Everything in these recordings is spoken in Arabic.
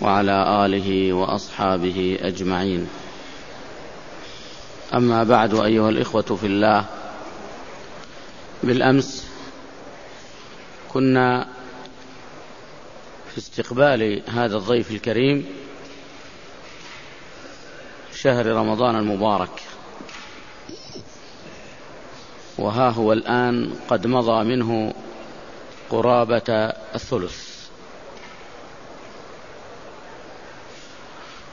وعلى آله وأصحابه أجمعين. أما بعد أيها الإخوة في الله بالأمس كنا في استقبال هذا الضيف الكريم شهر رمضان المبارك. وها هو الآن قد مضى منه قرابة الثلث.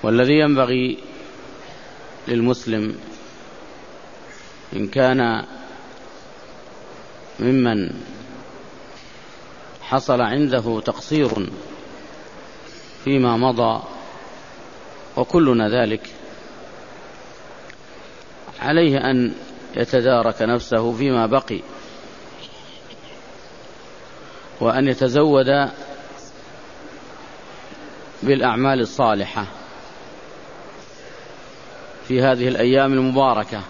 والذي ينبغي للمسلم إن كان ممن حصل عنده تقصير فيما مضى وكلنا ذلك عليه أن يتدارك نفسه فيما بقي وأن يتزود بالأعمال الصالحة. في هذه الأيام المباركة.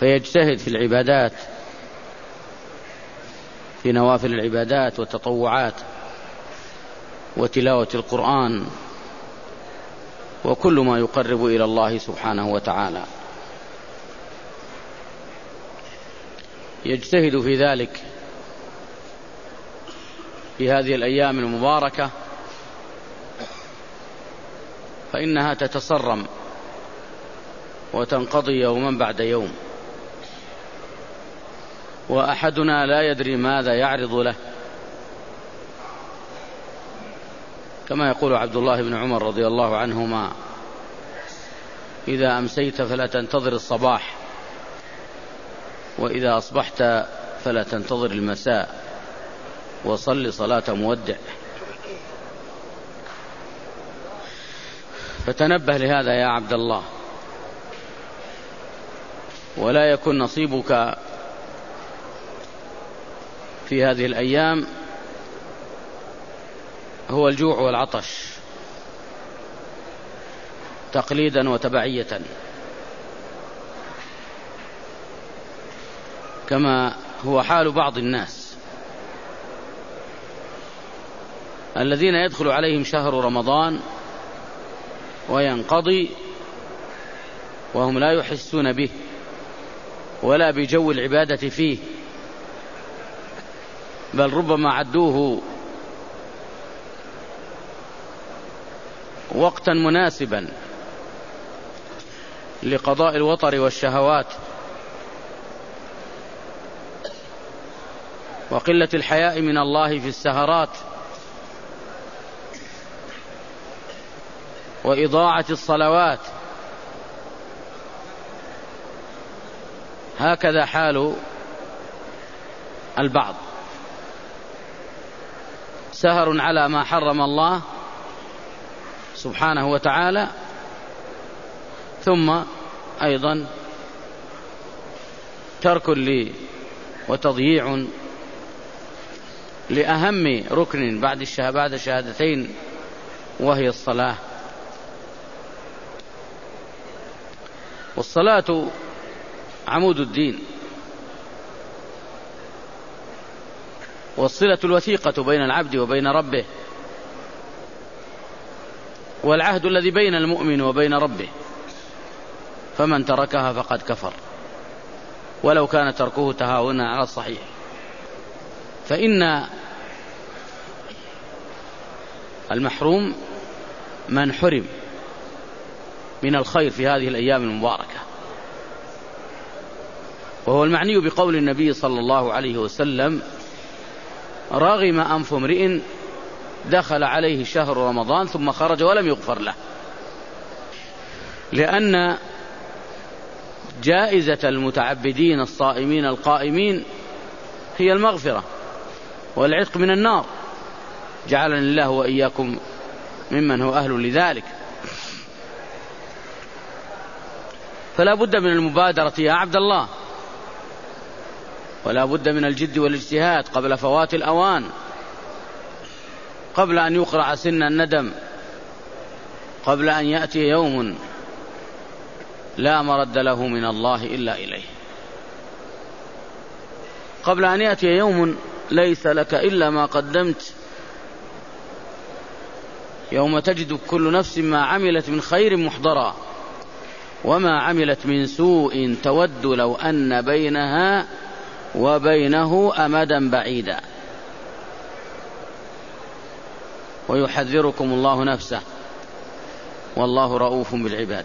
فيجتهد في العبادات في نوافل العبادات والتطوعات وتلاوة القرآن وكل ما يقرب إلى الله سبحانه وتعالى. يجتهد في ذلك في هذه الأيام المباركة فإنها تتصرم وتنقضي يوما بعد يوم. وأحدنا لا يدري ماذا يعرض له. كما يقول عبد الله بن عمر رضي الله عنهما إذا أمسيت فلا تنتظر الصباح وإذا أصبحت فلا تنتظر المساء وصل صلاة مودع. فتنبه لهذا يا عبد الله. ولا يكن نصيبك في هذه الأيام هو الجوع والعطش تقليدا وتبعية. كما هو حال بعض الناس الذين يدخل عليهم شهر رمضان وينقضي وهم لا يحسون به ولا بجو العبادة فيه بل ربما عدوه وقتا مناسبا لقضاء الوطر والشهوات وقلة الحياء من الله في السهرات. وإضاعة الصلوات. هكذا حال البعض. سهر على ما حرم الله سبحانه وتعالى ثم أيضا ترك لي وتضييع لأهم ركن بعد الشهادتين وهي الصلاة. والصلاة عمود الدين. والصلة الوثيقة بين العبد وبين ربه. والعهد الذي بين المؤمن وبين ربه. فمن تركها فقد كفر. ولو كان تركه تهاونا على الصحيح. فإن المحروم من حرم. من الخير في هذه الأيام المباركة. وهو المعني بقول النبي صلى الله عليه وسلم رغم أنف امرئ دخل عليه شهر رمضان ثم خرج ولم يغفر له. لأن جائزة المتعبدين الصائمين القائمين هي المغفرة والعتق من النار. جعلني الله وإياكم ممن هو أهل لذلك. فلا بد من المبادرة يا عبد الله. ولا بد من الجد والاجتهاد قبل فوات الأوان. قبل أن يقرع سن الندم. قبل أن يأتي يوم لا مرد له من الله إلا إليه. قبل أن يأتي يوم ليس لك إلا ما قدمت. يوم تجد كل نفس ما عملت من خير محضرا. وما عملت من سوء تود لو أن بينها وبينه أمدا بعيدا. ويحذركم الله نفسه. والله رؤوف بالعباد.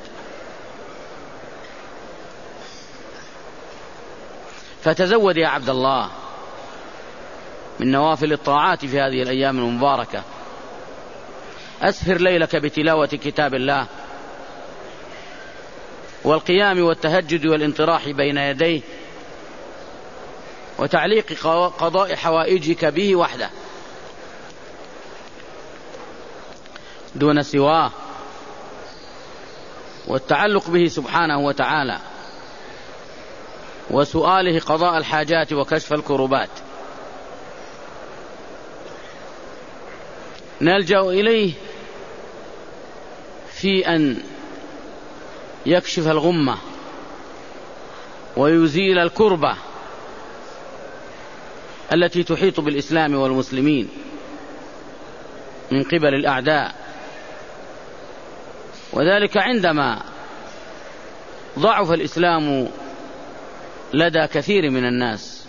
فتزود يا عبد الله من نوافل الطاعات في هذه الأيام المباركة. أسهر ليلك بتلاوة كتاب الله. والقيام والتهجد والانطراح بين يديه وتعليق قضاء حوائجك به وحده. دون سواه. والتعلق به سبحانه وتعالى. وسؤاله قضاء الحاجات وكشف الكربات. نلجأ إليه في أن يكشف الغمة ويزيل الكربة التي تحيط بالإسلام والمسلمين من قبل الأعداء. وذلك عندما ضعف الإسلام لدى كثير من الناس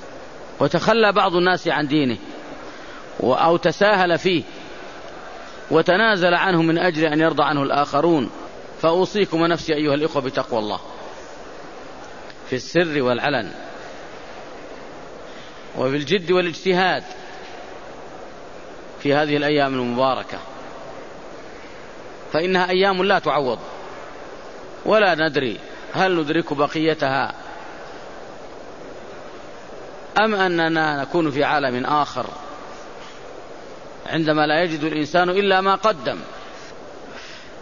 وتخلى بعض الناس عن دينه أو تساهل فيه وتنازل عنه من أجل أن يرضى عنه الآخرون فأوصيكم ونفسي أيها الإخوة بتقوى الله. في السر والعلن. وفي الجد والاجتهاد. في هذه الأيام المباركة. فإنها أيام لا تعوض. ولا ندري هل ندرك بقيتها. أم أننا نكون في عالم آخر. عندما لا يجد الإنسان إلا ما قدم.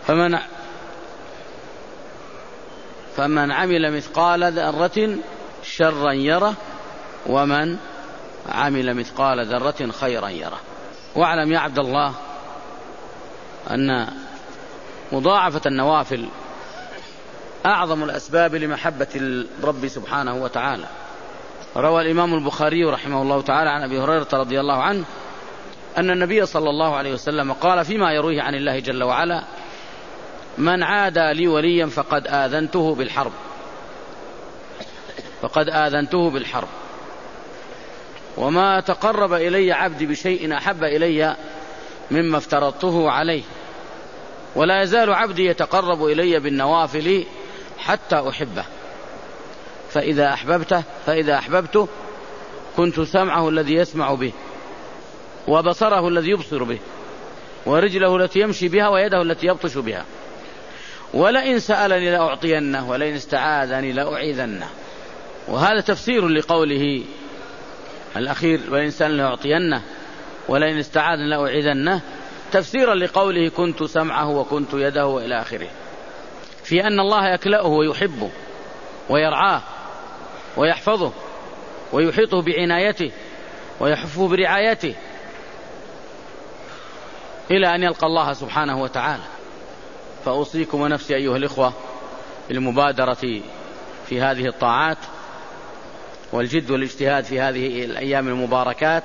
فمن فمن عمل مثقال ذرة شرا يره ومن عمل مثقال ذرة خيرا يره. واعلم يا عبد الله أن مضاعفة النوافل أعظم الأسباب لمحبة الرب سبحانه وتعالى. روى الإمام البخاري رحمه الله تعالى عن أبي هريرة رضي الله عنه أن النبي صلى الله عليه وسلم قال فيما يرويه عن الله جل وعلا من عادى لي وليا فقد آذنته بالحرب. فقد آذنته بالحرب. وما تقرب إلي عبدي بشيء أحب إلي مما افترضته عليه. ولا يزال عبدي يتقرب إلي بالنوافل حتى أحبه. فإذا أحببته فإذا أحببته كنت سمعه الذي يسمع به وبصره الذي يبصر به ورجله التي يمشي بها ويده التي يبطش بها. ولئن سألني لأعطينه ولئن استعاذني لأعيذنه. وهذا تفسير لقوله الأخير والإنسان لأعطينه ولئن استعاذ لأعيذنه. تفسيرا لقوله كنت سمعه وكنت يده وإلى آخره. في أن الله يكلأه ويحبه ويرعاه ويحفظه ويحيطه بعنايته ويحفه برعايته إلى أن يلقى الله سبحانه وتعالى. فأوصيكم ونفسي أيها الإخوة بالمبادرة في هذه الطاعات والجد والاجتهاد في هذه الأيام المباركات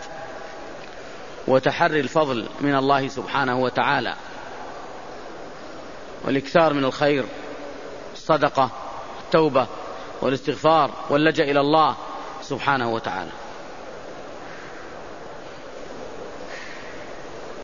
وتحري الفضل من الله سبحانه وتعالى والإكثار من الخير الصدقة التوبة والاستغفار واللجأ إلى الله سبحانه وتعالى.